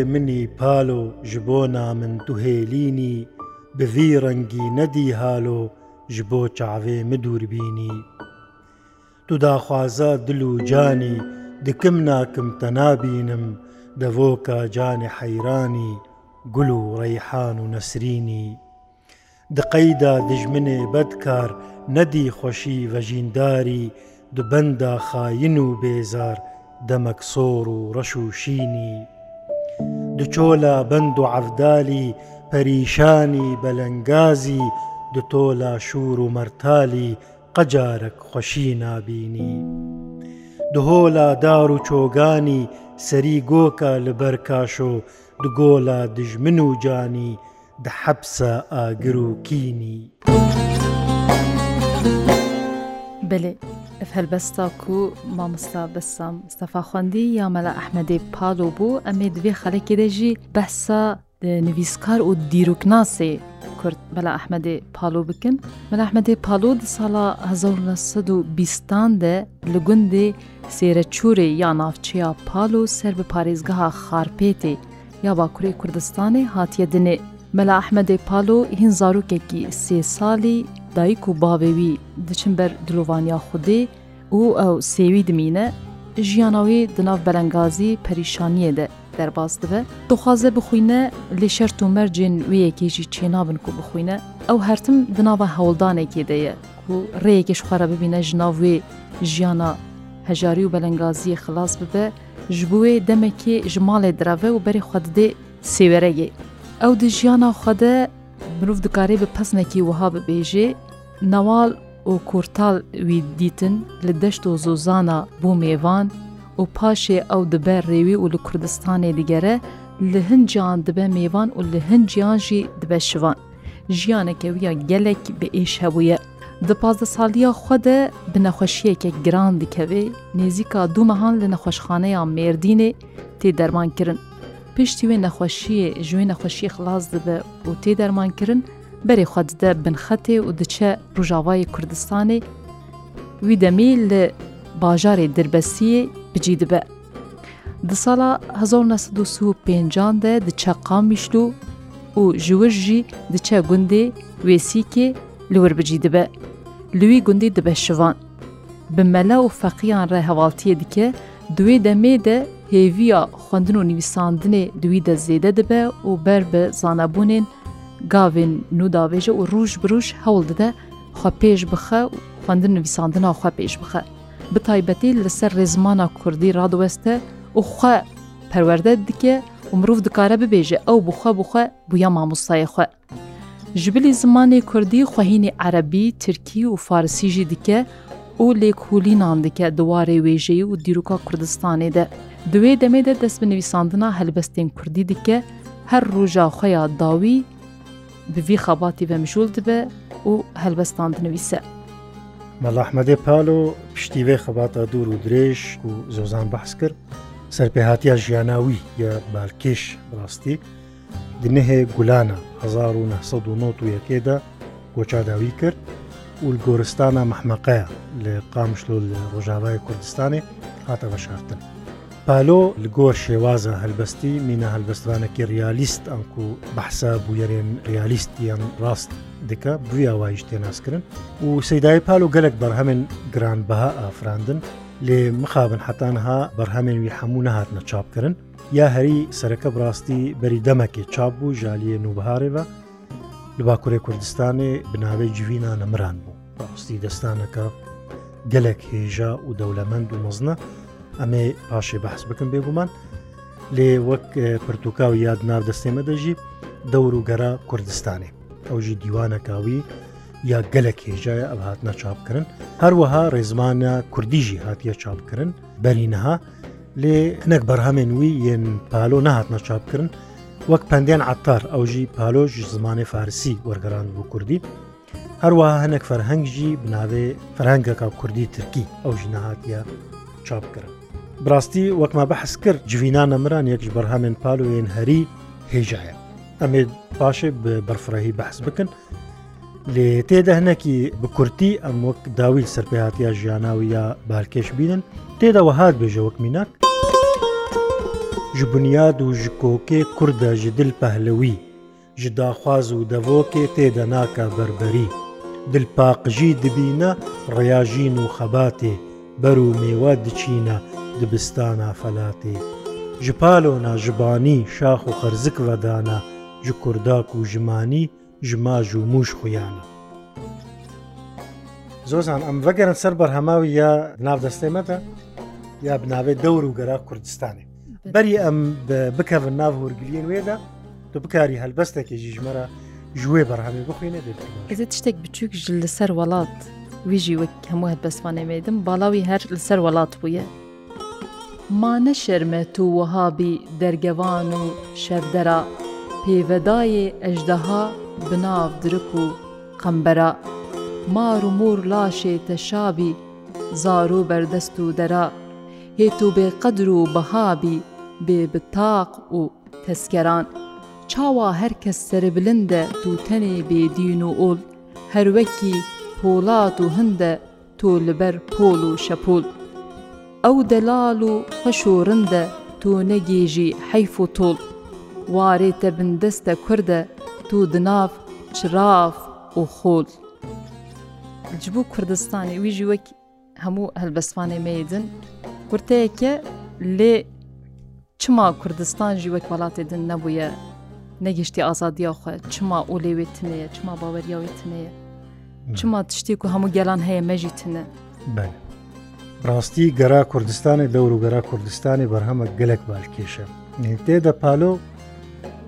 بۆیە منی پالۆ ji بۆ نامن دوهێلینی بڤی ڕەنگی نەدی هالۆ ji بۆ چاوێ مدوربینی دوداخوازە دل و جانی دکم ناکم تەنابینم دەڤۆکە جانی حەیرانی گول و ڕەیحان و نەسرینی دقەیدا دژمنێ بەدکار نەدی خۆشی ڤەژینداری دبەندا خاین و بێزار دەمەکسۆر و ڕەش و شینی دچۆلە بەند و عەفدالی پەریشانی بەلەنگازی دو تۆلا شوور و مەرتالی قەجارك خۆشی نابینی دهۆلا دار و چۆگانی سەری گۆکە لە بەرکاش و دگۆلا دژمن و جانی دە حەبسە ئاگر و کینی. بلێ ئەف هەلبەستا و مامستا بەسام ستەفاخواندی یامەلا ئەحمەدی پاڵۆ بوو ئەمێ دوێ خەلکی دەژی بەسا نویسکار و دیروکناسێ کورد بەلا ئەحمەدێ پاڵۆ بکن مەلا ئەحمەدێ پاڵۆ دی ساڵا 1920 دە لە گوندێ سێرە چورێ یا ناوچەیە پاڵۆ سەر بە پارێزگەها خارپێتێ یا باکووری کوردستانی هاتیە دنێ مەلا ئەحمەدی پالۆ هین زارۆکێکی سێ ساڵی دایک و باوێوی دچم بەر دلووانیا خودێ و ئەو سێوی دمینە ژیانەوەی دناو بەرەنگازی پەریشانیە دە دەرباز دبە دخوازە بخوینە لێ شەر و مەرجێن وەیەکێژی چێنابن و بخوینە ئەو هەرتم دناوە هەوڵدانێکێ دەیە و ڕێیەکیش خوارە ببینە ژناوێ ژیانە هەژاری و بەلەنگازیە خلاص ببە ژبوێ دەمەکێ ژماڵێ دراوە و بەری خوددێ سێوەرەگەی ئەو دژیانە خودە مرۆڤ دکارێ بە پسنێکی وها ببێژێ نەواڵ و کورتال وی دیتن لە دەشت و زۆزانە بۆ مێوان و پاشێ ئەو دبەر ڕێوی و لە کوردستانی دیگەرە li hinciyaan dibe mêvan û li hinciyan jî dibe şivan. Jiyaneke wiya gelek bi êş hebûye. Di pazda saliya xwe de bi nexweşiyeke giran dikeve, nêzîka du mehan li nexweşxaneya Mêrdînê tê derman kirin. پێشتی وێ نەخۆشیە ژوێ نەخۆشی خلاص دەبە و تێ دەرمانکردن بەرێ خوادە بنخەتێ و دچە ڕژاوای کوردستانی وی دەمی لە باژارێ دربەسیە بجی دەبە. Di sala 1950 de diçe qamişlû û ji wir jî diçe gundê wêsîkê li wir bicî dibe. Li wî gundê dibe şivan. Bi mela û feqiyan re hevaltiye dike, duê demê de هێویە خوندن و نویساندنێ دوی دە زێدە دەبە و بەر بە زانەبوونێن گاوێن نوداوێژە و ڕوژ بروش هەوڵ دەدە خوا پێش بخە و خوندن نویساندنا خوا پێش بخە بتایبەتی لەسەر ڕێزمانە کوردی ڕادوەستە و خوا پەروەەردە دیکە و مرۆڤ دکارە ببێژە ئەو بخوا بخوا بویە مامۆستایە خوێ ji zimanê Kurdî xwehînê erebî, Tirkî û Farsî jî dike û lêkolînan dike diwarê wêjeyî û dîroka Kurdistanê de. دوێ دەمێدە دەست بە نویساندنا هەلبەستین کوردی دیکە هەر ڕۆژا خۆیان داوی بڤی خەباتی بە مژول دبە و هەلبەستان بنویسە. مەلاحمەدێ پالۆ پشتیوێ خەباتە دوور و درێژ و زۆزان بەحس کرد سەرپێهاتیا ژیانناوی یا بارکێش ڕاستی دنەهەیە گولانە 1990ەکێدا گۆچاداوی کرد و گۆرستانە مەحمەقەیە لە قامشلو لە ڕۆژاوای کوردستانی هاتە بەشارتن. پالۆ لە گۆر شێوازە هەلبەستی مینە هەلبەستوانەکی ریالیست ئەنکو بەحسا بوویەرێن ریالیستیان ڕاست دکە بریاوایش تێناسکردن و سەدای پالۆ گەلک بەرهەمن گرانبها ئافراندن لێ مخابن حتانها بەرهەمێنوی هەموو نەهاتنە چاپکردن یا هەری سەرەکە بڕاستی بەری دەمەکی چاپ بوو ژالیە نوبهارێەوە لە باکوورێ کوردستانی بناوی جوینانە مران بوو ڕاستی دەستانەکە گەلک هێژا و دەولەمەند و مەزنە ئەمێ پاشێ بەحس بکەم بێگومان لێ وەک پرتوکاو یاد ناودەستێمە دەژی دەور و گەرا کوردستانی ئەوژی دیوانەکاوی یا گەلە کێژایە ئەو هاتنە چاپکردن هەروەها ڕێزمانە کوردیژی هاتیە چاپکردن بەرینەها لێ نەک بەرهەمێن وی یەن پالۆ نهاتنە چاپکردن وەک پندیان عتار ئەوژی پالۆژ زمانی فارسی وەرگەران بۆ کوردی هەروەها هەنێک فەرهەنگژی بناوێ فەرهنگەکە کوردی ترکی ئەوژی نەهاتیە چاپکردن براستی وەکما بەحس کرد جوینانە مران یەکش بەرهامێن پالوێن هەری هێژایە ئەمێ پاشێ بەرفڕەهی بەحس بکن لێ تێدە هەنەکی بکورتی ئەم وەک داویل سەرپێهاتیا ژیانناوی یا بارکێش بینن تێدا وەهات بێژە وەک میناک ji bunyad û ji kokê kur de ji dil pehlewî ji daxwaz û devokê têde nake berberî dilpaqijî dibîne reyajîn û xebatê ber û mêwe diçîne dibistana felatê ji palona jibanî şax û xerzik vedana ji kurdak û jimanî ji maj û mûş xuyanî زۆزان ئەم بەگەرن سەر بەرهەماوی یا ناودەستێمەتە یا بناوێت دەور و گەرا کوردستانی بەری ئەم بکەون ناو هۆرگلیان وێدا تو بکاری هەلبەستێکێکی ژمەرە ژێ بەرهەمی بخوێنێ دێت شتێک بچووک ژل لەسەر وڵات ویژی وەک هەموو هەت بەسوانێمێدم باڵاوی هەر لەسەر وڵات بووە مانە شەرمە و وەهابی دەرگەوان و شەفدەرا پێوەدایێ ئەژدەها بناو درک و قەمبەرە مار و مور لاشێتە شابی زار و بەردەست و دەرا هێت و بێقەدر و بەهابی بێ بتاق و تەسکەران چاوا هەر کەس سەربلندە دووتەنێ بێدین و ئۆل هەروەکی پۆڵات و هەندە تۆ لەبەر پۆڵ و شەپۆل ئەو دەلاڵ و خەشورندە تۆ نەگێژی حەیف و تۆڵ وارێتە بندەستە کووردە تو دناف چراف و خۆڵ جبوو کوردستانی ویژی وەک هەموو هەلبەستوانەی مەدن کورتەیەکە لێ چما کوردستانجی وەک وڵاتی دن نەبووە نەگەشتی ئازادیاخوا چما و لێوێتنەیە چما باوەریاوێتنەیە چما تشتێک و هەموو گەلان هەیە مەژی تنە بەێ ڕاستی گەرا کوردستانی دەور و گەرا کوردستانی بەرهەمە گەلک بالکێشە تێدە پالۆ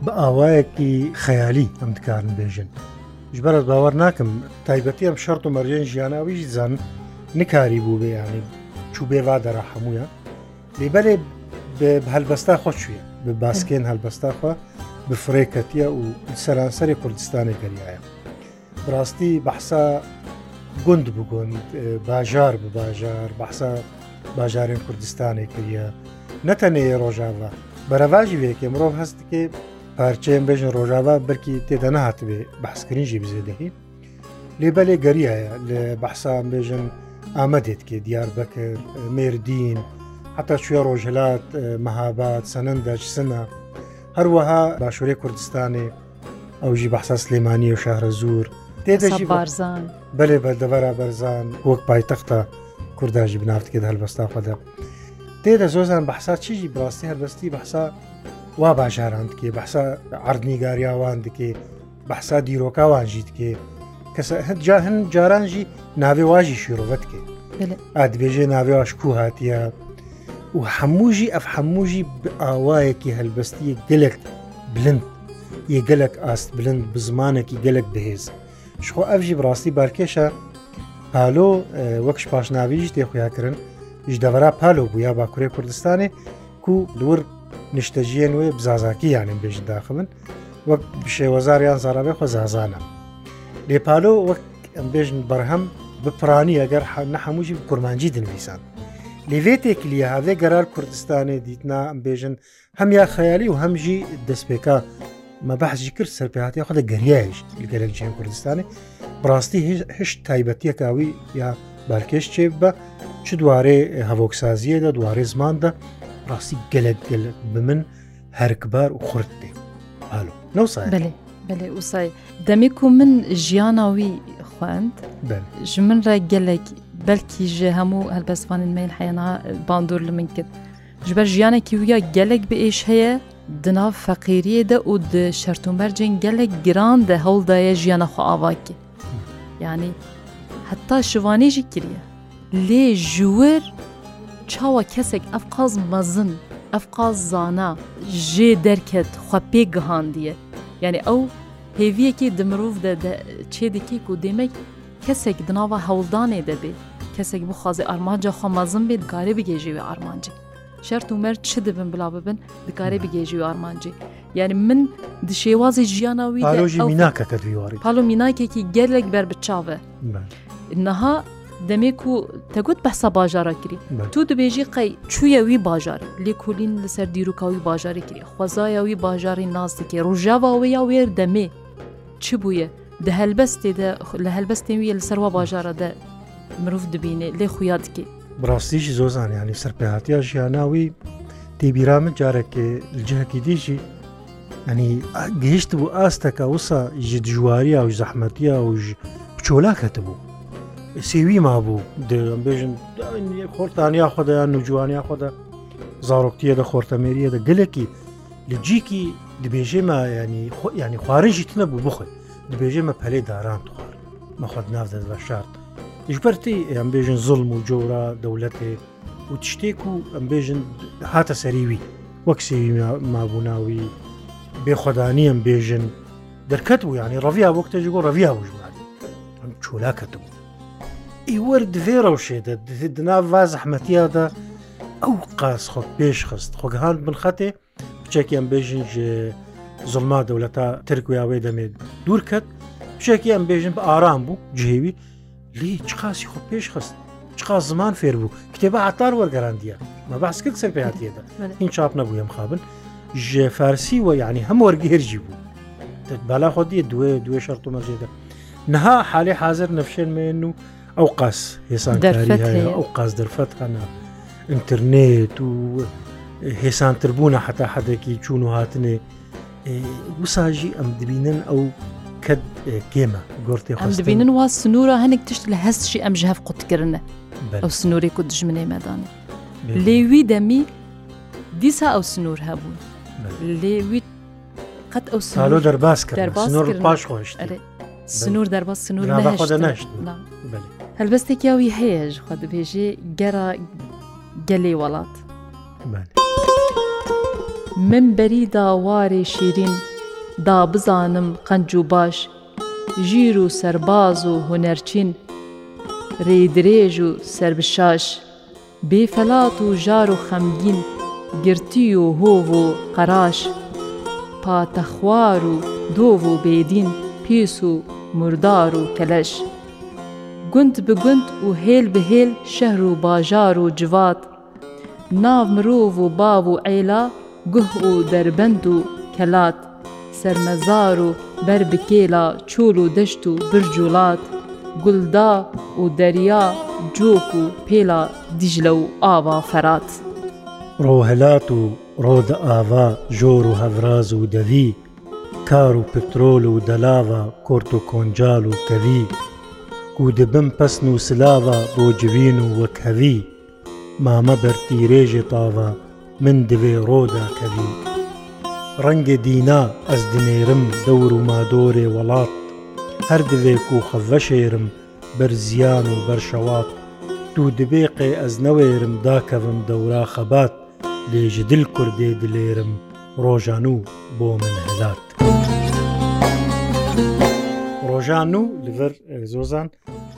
بە ئاوایەکی خەیالی ئەم دکارن بێژن ژبەرت باوەڕ ناکەم تایبەتی ئەم شەرت و مەرجێن ژیانناویش زان نکاری بوو بێیانی چوو بێوا دەرا هەمویە لێبەرێ هەلبەستا خۆشویە بە باسکێن هەلبەستاخوا بفرێکەتیە و سەرانسەری کوردستانی گەریایە ڕاستی بەحسا گوند بگۆن باژار بە باژار بەحسا باژارێن کوردستانی کردە نەتەنێ ڕۆژاوە بەرەواژی وێکێ مرۆڤ هەستکێ پارچەیان بێژن ڕۆژاوا بەرکی تێدا نهاتبێ بەحسکرینجی بزێدەهی لێبەلێ گەریایە لە بەحسان بێژن ئامەدێت کێ دیار بەکرد مێردین حتا شوێ ڕۆژهلات مەهابات سەنندداش سنە هەروەها باشووری کوردستانی ئەوژی بەحسا سلێمانی و شارە زور تێدەژی بارزان بەێ بەردەبەرا بەرزان وەک پایتەختە کورداژی بنافتکرد هەلبەستا خەدە تێدە زۆزان بەحسا چیژی بڕاستی هەربەستی بەحسا وا باژاران دکێ بەحسا عردنیگاریاوان دکێ بەحسا دیرۆکاوانژی دکێ کەسە هەجا هەن جارانژی ناوێ واژی شیرۆڤەت کێ ئادبێژێ ناوێ ئاشکو هاتیە و هەمووژی ئەف هەمووژی ئاوایەکی هەلبەستی گەلێک بلند یە گەلک ئاست بلند بزمانێکی گەلک بهێزە شخۆ ئەفژی بڕاستی بارکێشە پالۆ وەکش پاشناویش تێخویاکردن هیچ دەڤرا پالۆ بوو یا باکوورێ کوردستانی کو دور نیشتەژیە نوێ بزازاکی یانم بێژ داخبن وەک شێوەزاریان زارابێ خۆ زازانە لێپالۆ وەک ئەمبێژن بەرهەم بپرانی ئەگەر نە هەمووجی کورمانجی دنویسان لێوێ تێکلیە هاوێ گەرار کوردستانی دیتنا ئەمبێژن هەم یا خەیالی و هەمژی دەستپێکا مە بەحزی کرد سەرپیاتی خۆدا گەریایش گەرەک جیان کوردستانی بڕاستی هشت تایبەتیەکاوی یا بارکێش چێ بە چ دوارێ هەڤۆکسازیەدا دوارێ زماندا ڕاستی گەلک گەل ب من هەرکبار و خورد دێ هەلو نەوسای بەێ ئوسای دەمێک و من ژیانەوی خوند ژ من ڕای گەلێک بەلکی ژێ هەموو هەلبەستوانین مین حەنا باندور لە من کرد ژبەر ژیانێکی ویە گەلێک بێش هەیە Dinav feqîriyê de û di şertûmercên gelek giran de hewldaye jiyana xwe avakê. Yani heta şivanê jî kiriye. Lê ji wir çawa kesek evqaz mezin, evqaz zana jê derket xwe pê gihandiye. Yani ew hêviyekê di mirov de de çê dikê ku demek kesek di nava hewldanê de bê. Kesek bixwaze armanca xwe mezin bê dikarê bigêjî ve armancik. شەرت و مەر چ دەبن بلا ببن دکارێ بگێژی و ئارمانجی یعنی من د شێوازی ژیانەوی میناکەکە دوواری پاڵۆ میناکێکی گەلێک بەر بچاوە نەها دەمێک و تەگوت بەسە باژارە کری تو دەبێژی قەی چوویەوی باژار لێ کولین لەسەر دیروکاوی باژاری کری خۆزایەوی باژاری نازدەکێ ڕژاواوەیە وێر دەمێ چ بووە دە هەلبەستێدا لە هەلبەستێویە لەسەروا باژارە دە مرۆڤ دەبینێ لێ خویاد دکێ بڕاستیش زۆ زانیانی سەرپەهاتیا ژیانناوی تێبیرامە جارێکێ جەکی دیژی ئەنی گەیشت بوو ئاستەکە وسا ژ دژواری و زەحمەتیا و بچۆلاکەت بوو سێوی ما بوو دەبێژن خۆرتانیا خۆدایان و جوانیا خۆدا زارۆکتیە لە خۆرتەمێریە دە گەلێکی لە جیکی دبێژێمە ینی ینی خوارەژی تنە بوو بخۆی دبێژێمە پەلەی داران خوارد مەخواد ناو دەست بە شارتە ژبەرتی ئەم بێژن زڵم و جۆرە دەولەتێ و تشتێک و ئەم بێژن هاتە سەریوی وەک سێوی مابووناوی بێخۆدانی ئەم بێژن دەرکەت و ینی ڕەویا وەکتەجی گۆ ڕەویا وژمان ئەم چۆلاکەت بوو ئیوەر دوێ ڕەوشێدە دنا واز ححمەتیادا ئەو قاس خۆ پێش خست خۆگەهان بن خەتێ بچێکیان بێژن زڵما دەولەتا ترکیاوەی دەمێت دوور کرد پشێکی ئەم بێژن بە ئارام بوو جێوی لی چ قاسی خۆ پێش خست چقا زمان فێر بوو کتێبە عتار وەرگەرانندیە مە باسکرد سەر پێاتێدا این چاپ نەبوویم خابن ژێ فارسی و یعنی هەم وەرگێرجی بوو بالا خۆدیە دوێ دوێ شەرت و مەزێدا نها حالێ حاضر نەفشێن مێن و ئەو قاس هێسانکاری ئەو قاس دەرفەت هەنا ئینترنێت و هێسانتربووە حتا حدێکی چوون و هاتنێ وساژی ئەم دبینن ئەو کە گێمە گرتی دەبینن وا سنوورە هەنێک تشت لە هەستشی ئەم ژهف قوتکردە ئەو سنووری و دژمنەی مەدانە لێوی دەمی دیسا ئەو سنوور هەبوو لێوی قەت ئەو سالۆ دەرباس کرد پاش خۆش سنوور دەرباس سنوور نەشت هەلبەستێکیاوی هەیەش خۆ دەبێژێ گەرە گەلێ وڵات من بەری داوارێ شیرین دا بزانم قەنج و باش ژیر و سەرباز و هوەرچین ڕێدرێژ و سربشاش بێفەلات و ژار و خەمگین گرتی و هۆڤ و قەراش پاتەخوار و دۆڤ و بێدین پیس و مردار و کەلەش گوند بگوند و هێل بهێل شەهر و باژار و جوات ناو مرۆڤ و باو و عیلا گوه و دەربند و کەلات سەرمەزار و بەر بکێلا چۆل و دەشت و برجوڵات گولدا و دەریا جۆک و پێلا دیژلە و ئاوا فەرات ڕۆهلات و ڕۆدە ئاوا ژۆر و هەڤاز و دەوی کار و پترۆل و دەلاوە کۆرت و کۆنجال و کەوی و دبم پەسن و سلاوە بۆ جوین و وەکەوی مامە بەرتیرێژی تاوە من دوێ ڕۆدا کەوی. ڕەنگە دینا ئەس دنێرم دەور و مادۆرێ وڵات هەر دوێک و خەڤەشێرم بەر زیان و بەرشەوات دوو دبێقێ ئەز نەوێرم داکەڤم دەورا خەبات لێژ دل کوردێ دلێرم ڕۆژان و بۆ من هەلات ڕۆژان و لەڤەر زۆزان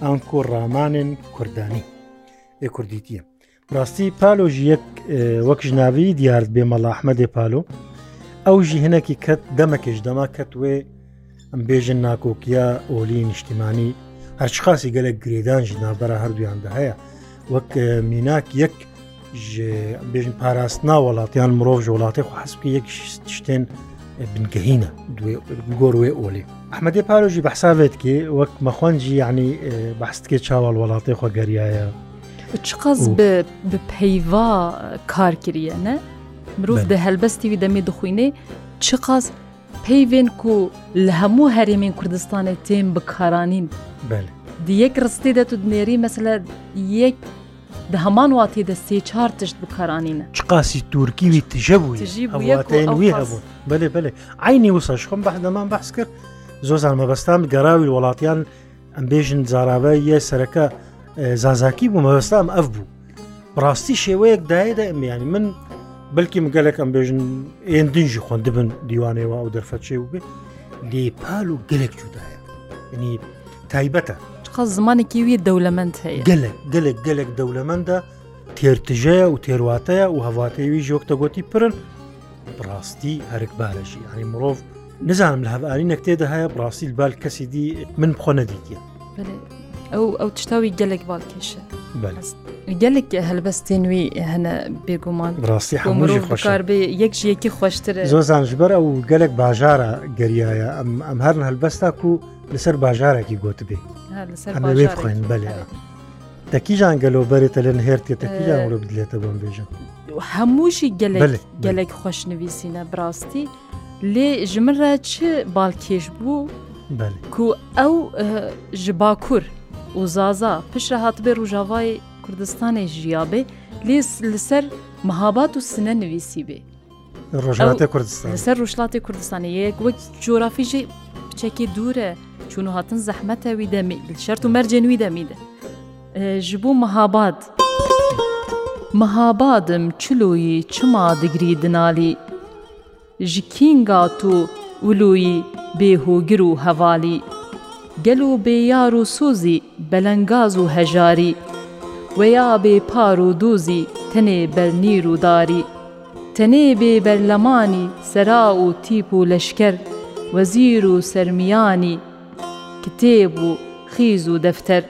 ئانکۆ ڕامانێن کوردانی ێ کوردیتیە ڕاستی پالۆژ یەک وەک ژناوی دیارد بێ مەڵاحمەدێ پالۆ ئەو ژی هەنێکی کەت دەمەکەش دەما کەت وێ ئەم بێژن ناکۆکیە ئۆلی نیشتیمانی هەرچ خاسی گەلک گرێدانژی نابەرە هەردویاندا هەیە وەک میناک یەک بێژن پاراستنا وڵاتیان مرۆڤ وڵاتی حسبکی یەک شتێن بنگەهینە گۆر وێ ئۆلی ئەحمەدی پارۆژی بەحساوێت کێ وەک مەخۆنجی یعنی بەحستکێ چاوەڵ وڵاتی خۆ گەریایە چقەز بە پەیوا کارکریەنە؟ مرۆڤ دە هەلبەستیوی دەمێ دخوینێ چ قاس پەیێن و لە هەموو هەرێمین کوردستانێ تێم بکارانین یەک ڕستی دە تو دنێری مەسلە یەک di heman watê de sê çar tişt bikaranîne. Çi qasî Turkî wî tije bûyên wî hebûn Belê belê Aynî wisa xm behdeman behs kir Zozan mebestan gerawî welatiyan em bêjin zarabe yê sereke zazakî bû mebestam ev bû. Rastî şêweyek dayê de em yanî min بلکی مگەلەکەم بێژن ئێندیژی خوۆن دبن دیوانەوە ئەو دەرفەتچێ و بێ لێپال و گەلێک جودایە ینی تایبەتە چقە زمانێکی وی دەولەمەند هەیە گەلک گەلک گەلک دەولەمەندە تێرتژەیە و تێرواتەیە و هەواتەیەوی ژۆکتە گوتی پرن بڕاستی هەرکبارەشی هەنی مرۆڤ نزانم لە هەباری نەکتێدا هەیە بڕاستی بال کەسی دی من بخۆ نەدیکە ئەو ئەو تشتاوی گەلێک باڵ کێشە بەست گەلێک هەلبەستین وی هەنە بێگومان ڕاستی هەمووشکار یەک یەکی خۆشتر زۆ زانژبەر ئەو گەلێک باژارە گەریایە ئەم ئەم هەرن هەلبەستاک و لەسەر باژارێکی گوتبێ ئەمەوێ بخۆین بەلێ تەکیژان گەلۆبەرێتە لەن هێرتێ تەکیجان ڕۆ بدلێتە بۆم بێژم هەمووشی گەلێک گەلێک خۆشنویسینە بڕاستی لێ ژمرە چ باڵکێش بوو کو ئەو ژ باکوور و زازا پشە هاتبێ ڕژاوای کوردستانی ژیابێ لێ لەسەر مەهابات و سنە نوویسی بێ ڕژاتی کوردستان لەسەر ڕۆژڵاتی کوردستانی یەک وەک جۆرافیژێ بچەکی دوورە چون هاتن زەحمەتەوی دەمی شەر و مەرجێنوی دەمیدە ji بۆ مەهاباد مەهابادم چلویی چما دیگری دنالی ji کینگا و ولویی بێهۆگر و هەوالی گەل و بێیار و سۆزی بەلەنگاز و هەژاری وەیا بێ پار و دووزی تەنێ بەرنیر و داری تەنێ بێ بەرلەمانی سەرا و تیپ و لەشکەر وەزیر و سەرمیانی کتێب و خیز و دەفتەر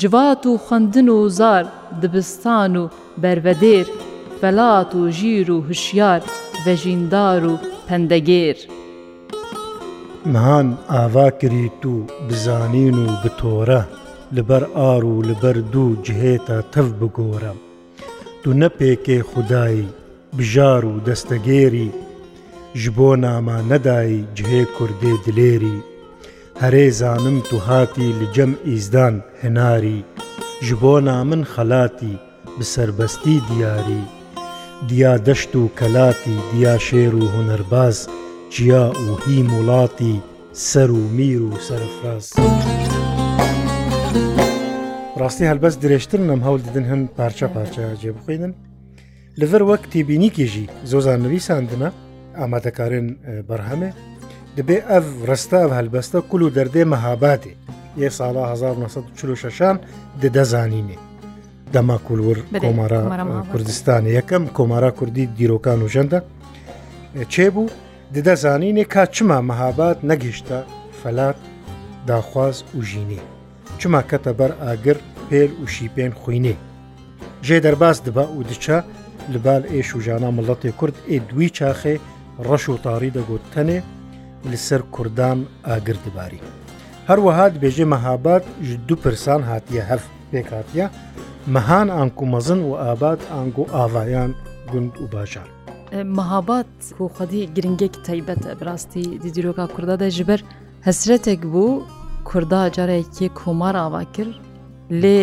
جوات و خوندن و زار دبستان و بربەدێر فەلات و ژیر و هوشیار بەژیندار و پەندەگێر نهان ئاوا کریت و بزانین و بتۆرە لەبەر ئار و لەبەر دوو جهێتە تەف بگۆرە دوو نەپێکێ خودایی بژار و دەستەگێری ji بۆ ناما نەدایی جهێ کوردێ دلێری هەرێ زانم تو هاتی لە جەم ئیزدان هێناری ji بۆ نامن خەلاتی بسربەستی دیاری دیا دەشت و کەلاتی دیا شێر و هوەرباز جیا و هی وڵاتی سەر و میر و سەرفراز. ڕاستی هەلبەست درێژتر نەم هەڵ ددن هەند پارچە پارچە جێ بخێنن لەڤەر وەک تێبینیکێژی زۆزان نوویساندنە ئامادەکارن بەرهەمێ دەبێ ئەف ڕستە هەلبەستە کول و دەردێ مەهاباتێ یە ساڵا 1946شان دەدەزانینێ دەما کولور کۆمارە کوردستان یەکەم کۆمارە کوردی دیرۆکان و ژەندە چێ بوو ددەزانینێ کا چما مەهابات نەگەیشتە فەلات داخواز و ژینێ چما کەتە بەر ئاگر پێل وشی پێن خوینێ ژێ دەرباز دبا و دچە لەبال ئێش و ژانا مڵەتی کورد ئێ دوی چاخێ ڕەش و تاری دەگوتەنێ لەسەر کوردان ئاگر دباری هەروەها بێژێ مەهابات دوو پرسان هاتیە هەف پێکاتە مەهان ئانکو مەزن و ئابات ئانگۆ ئاوایان گوند و باشان مەهابات و خەدی گرنگێک تایبەتە بڕاستی دیدیرۆکا کووردا دەژبەر هەسرەتێک بوو کوردا جارێکی کۆمار ئاوا کرد لێ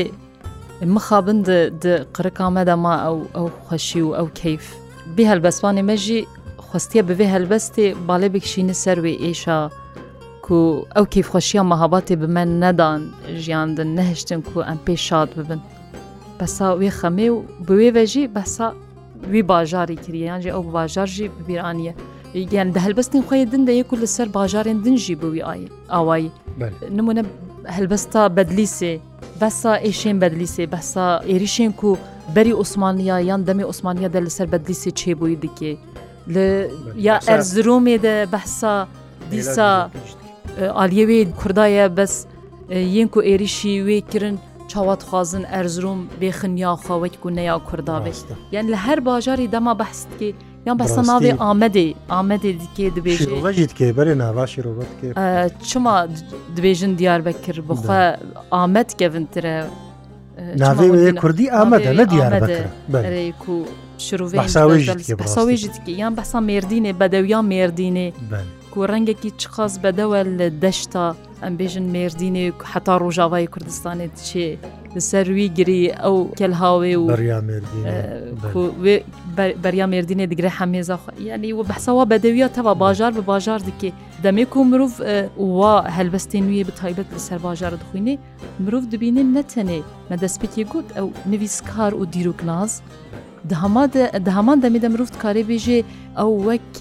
مخابن قرقا مەدەما ئەو ئەو خەشی و ئەو کەیف بێ هەلبەسوانی مەژی خستیە بەێ هەلبەستێ باێ بکشینە سەروێ ئێشا کو ئەو کیف خۆشیە مەهاباتێ بمە نەدان ژیاندن نەهشتن کو ئەم پێ شاد ببن بەسا وێ خەمێ و بوێ بەژی بەسا وی باژاری کریانجی ئەو باژارژی ببیرانە گیان دە هەلبەستین خۆی دن دە یەکو لەسەر باژارێن دنجی بوی ئاوایی نمونە هەلبەستا بەدلیسێ بەسا ئێشێن بەدلیسێ بەسا عێریشێن و بەری عوسمانیا یان دەمی عوسمانیا دە لەسەر بەدلیسی چێبووی دیکێ یا ئەرزرومێ دە بەسا دیسا ئالیەوێ کوردایە بەس یەن و عێریشی وێکردن چاواتخوازن ئەرزروم بێخنیا خاوەک و نەیا کوردابێت یان لە هەر باژاری دەما بەستکی یان بە سەناوێ ئامەدێ ئامەدێ دیکێ دەبێژیت کێ بەرێ ناواشی ڕۆبەت چما دبێژن دیار بەکر بخوا ئامەد گەڤنترە ناوێ کوردی ئامەدە لە دیار و شروێژی یان بەسا مردینێ بەدەویان مردینێ کو ڕەنگێکی چخواز بەدەوە لە دەشتا. ئەم بێژن مێردینێک حتا ڕۆژاوای کوردستانێت چێ سەروی گری ئەو کەلهاوێ و بەریا مێردینێ دیگرە هەمێزە ینی و بەحسەوە بەدەویە تەوا باژار بە باژار دیکێ دەمێک و مرۆڤ وا هەلبەستی نوێ بتایبەت لەسەر باژار دخوینێ مرۆڤ دبینێ نەتەنێ مەدەستپێکی گوت ئەو نویسکار و دیروکناز هەمان دەمێدە مرۆڤ کارێ بێژێ ئەو وەک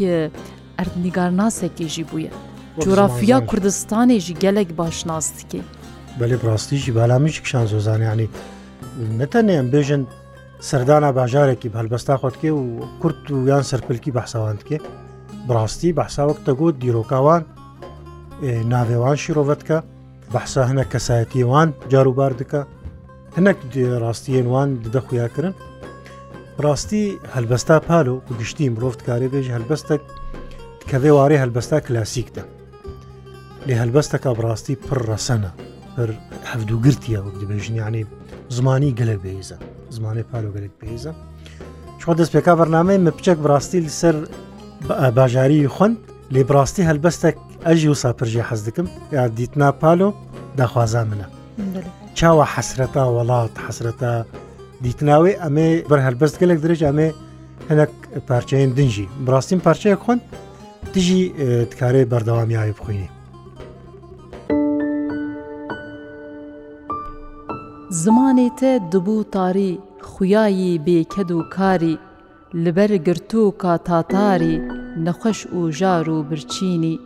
ئەردنیگارناسێکی ژی بووە جوورافیا کوردستانێژی gelek başnas dike Belê rastîjî belamîşikşan zozanyanî nettenê em bêjin serdana bajarekî helbesta xwedke û kurd û yan serpilkî behsawan dike Birastî behsa wek te got dîrokawan navêwan şîrovet dike behsa hinek kesayetiyê wan carûbar dike hinek rastiyên wan dide xuya kirin ڕاستی هەلبەستا پالۆ و گشتی مرۆڤ کارێ بێژ هەلبەستێک کەوێ وارێ هەلبەستا کلاسیکدا لێ هەلبەستەکە بڕاستی پڕ ڕەسەنە پڕ هەفتو گرتیە وەک دەبێژنیانی زمانی گەلک بێزە زمانی پالۆ گەلک پێیزە چۆ دەست پێکا بەرنامەی مپچەک بڕاستی لەسەر باژاری خوند لێ بڕاستی هەلبەستێک ئەژی و ساپژێ حەز دەکەم یا دیتنا پالۆ داخوازان منە چاوە حەسرەتا وڵات حەسرەتا دیتناوی ئەمێ بەر هەلبەست گەلک درێژ ئەمێ هەنک پارچەیان دنجی بڕاستیم پارچەیە خوند دژی تکارێ بەردەوامیایی بخوێنی زمانێ تێ دبوو تاری خویایی بێکەد و کاری لەبەر گرتو کا تاتاری نەخۆش و ژار و برچینی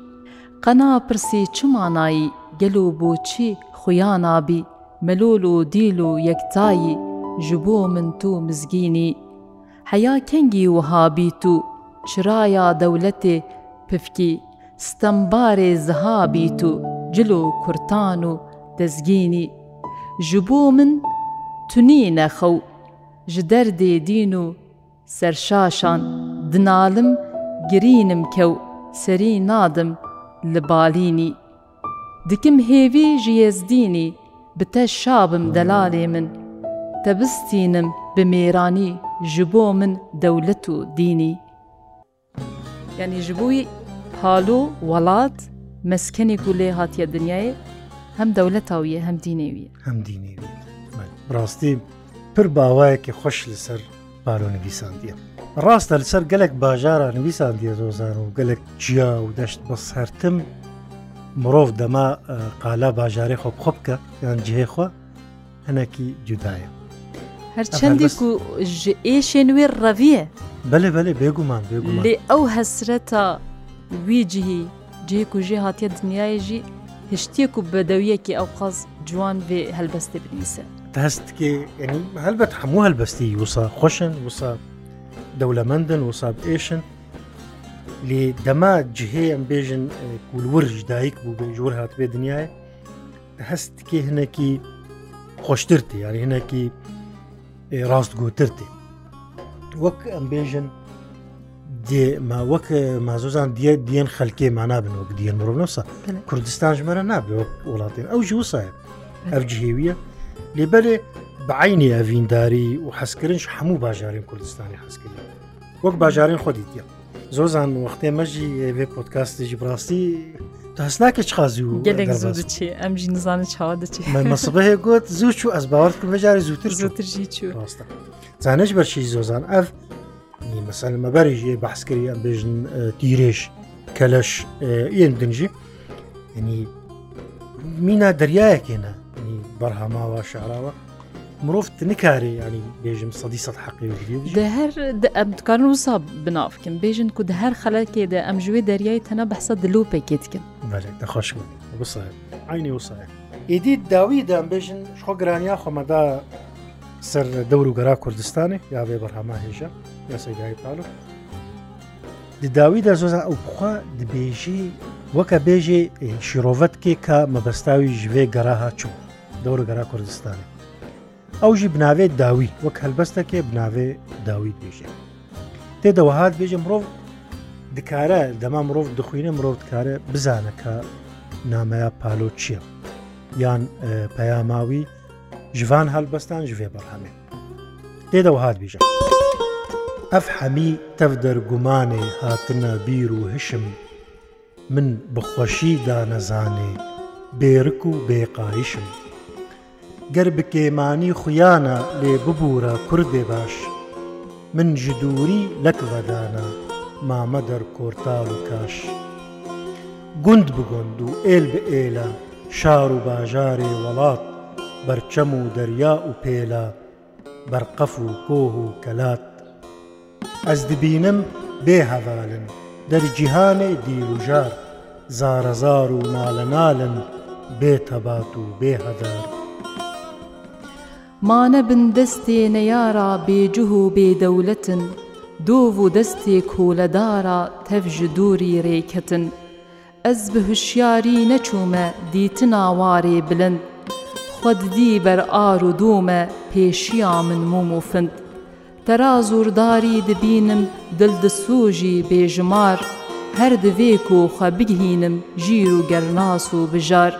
قەنا پرسی چمانایی گەل و بۆچی خویانابی مەلۆل و دیل و یەکتایی ji بۆ من تو مزگینی هەیا کەنگی وهابیت و چرایا دەولەتێ پفکی ستەمبارێ زهابیت و جل و کورتان و دەزگینی ji bo min tunî nexew ji derdê dîn û سەرشاشان دنالم گرینم کەو سەری نادم لە بالینی دکم هێوی ژێزدینی بتە شابم دەلالێ من تەبستینم بە مێرانی ji بۆ من دەولەت و دینی یعنی ji بۆی پالۆ وڵات مەسکنێک و لێ هااتە دنیای هەم دەولەتاویە هەم دینێویە هەم دینێوی ڕاستی پر باوایەکی خۆش لەسەر بارۆنویساندیە ڕاستە لەسەر گەلک باژارە نویساندیە زۆزار و گەلک جیا و دەشت بە سەرتم مرۆڤ دەما قالا باژارێ خۆ خۆ بکە یان جێخوا هەنێکی جودایە هەر چندێک و ئێشێ نوێ ڕەویە بەێ بەێ بێگومان بێ ئەو هەسرەتە ویجیهی جێک و ژێ هااتە دنیایژی هشتێک و بەدەویەکی ئەو قەز جوان بێ هەلبەستێ بنیسە دەستکێ ینی هەلبەت هەموو هەلبەستی وسا خۆشن وسا دەولەمەندن وساب ئێشن لێ دەما جهەیە بێژن کولورژ دایک بوو بەژۆر هات بێ دنیاە هەستکێ هەنێکی خۆشترتی یاری هەنێکی ڕاستگوترتی وەک ئەم بێژن وەک مازۆزان دیە دیێن خەلکێ مانابن وەک دیێن مرۆڤنەوسە کوردستان ژمەرە نابێ وڵاتین ئەو ژی وسایە ئەو جهێویە لێبەرێ بەعینی ئەڤینداری و حەسکردنش هەموو باژارین کوردستانی حەسکردی وەک باژارین خۆدی دیە زۆزان وەختێ مەژی بێ پۆتکاستێکی بڕاستی دەست ناکە چ خازی و گەلێک زوو دەچێ ئەمژی نزانە چاوا دەچێت مەسبەیە گوت زوو چوو ئەس باوەرت بەجارە زووتر زووترژی چوو ڕاستە زانش بەرشی زۆزان ئەف مەسەل مەبەری ژێ بەحسکری ئەم بێژن تیرێش کەلەش ئێن دنجی ینی مینا دەریایەکێنە بەرهەماوە شعراوە مرۆڤ نکارێ ینی بێژم سەدی سە حقی هەر ئەمکان وسا بنافکن بێژن کو دە هەر خەلەکێ دە ئەمژوێ دەریای تەنە بەسە دلوپێکێتکن دەخۆش عینی وسایە ئیدی داویدان بێژن خۆ گرانیا خۆمەدا سەر دەور و گەرا کوردستانی یاێ بەرهەما هێژە یاسەگای پاڵ دی داویدا زۆزان ئەو بخوا دبێژی وەکە بێژێ شیرۆڤەت کێ کە مەبەستاوی ژوێ گەراها چوو دەورە گەرا کوردستانی ئەوژی بناوێت داوی وەک هەلبەستەکێ بناوێ داوی بێژێ تێدەوەهات بێژە مرۆڤ دکارە دەما مرۆڤ دخوینە مرۆڤ دکارە بزانەکە نامەیە پالۆ چییە یان پەیاماوی ژوان هەلبەستان ژێ بەرهەمێ تێدەوەهات بێژە. ئەف حەمی تەف دەرگومانێ هاتنە بیر و هشم من بخۆشی دانەزانێ بێرک و بێقایشم گەر بکێمانی خویانە لێ ببوورە کوردێ باش من ji دووری لەکڤەدانە مامە دەرکۆرتال و کاش گوند بگوند و ئێل بە ئێلە شار و باژارێ وڵات بەرچەم و دەریا و پێلا بەرقەف و کۆه و کەلات ئەس دبینم بێهەڤالن دەرجیهانێ دیروژار زارەزار و ماڵەناالن بێتەبات و بێهەدار مانە بن دەستێ نەیارا بێجوه و بێدەولەتن دۆڤ و دەستێک کۆلەدارە تەفژ دووری ڕێکەتن ئەس بە هوشیاری نەچوومە دیتناوارێ بلند خوددی بەر ئار و دوومە پێشیا من موم و فند تەراز ورداری دبینم دڵدسۆژی بێژمار، هەر دەوێک و خەبگهینم ژیر و گەرناس و بژار،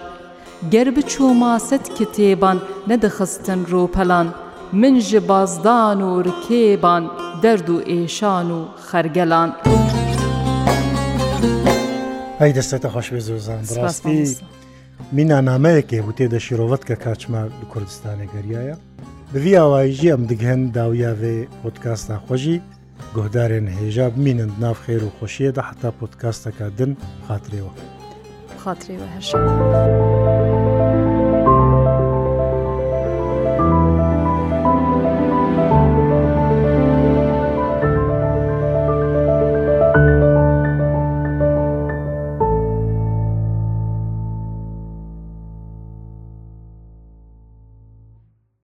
گەر بچووما سەد کتێبان نەدەخستن ڕۆپەلان، من ji bazdan û rikêban derd û êşan û xergelan. Ey desteta xweş bê zozan مینانامەیەکێ وتێدە شیرۆڤەت کە کاچما لە کوردستانە گەریایە بڤی ئاوایژی ئەم دگهێن داویاوێ پۆتکاس ناخۆشی گۆدارێن هێژاب مینند ناف خێر و خۆشیەدا حتا پۆتکاستەکە دن خاترێەوە خاترێەوە هەر شە.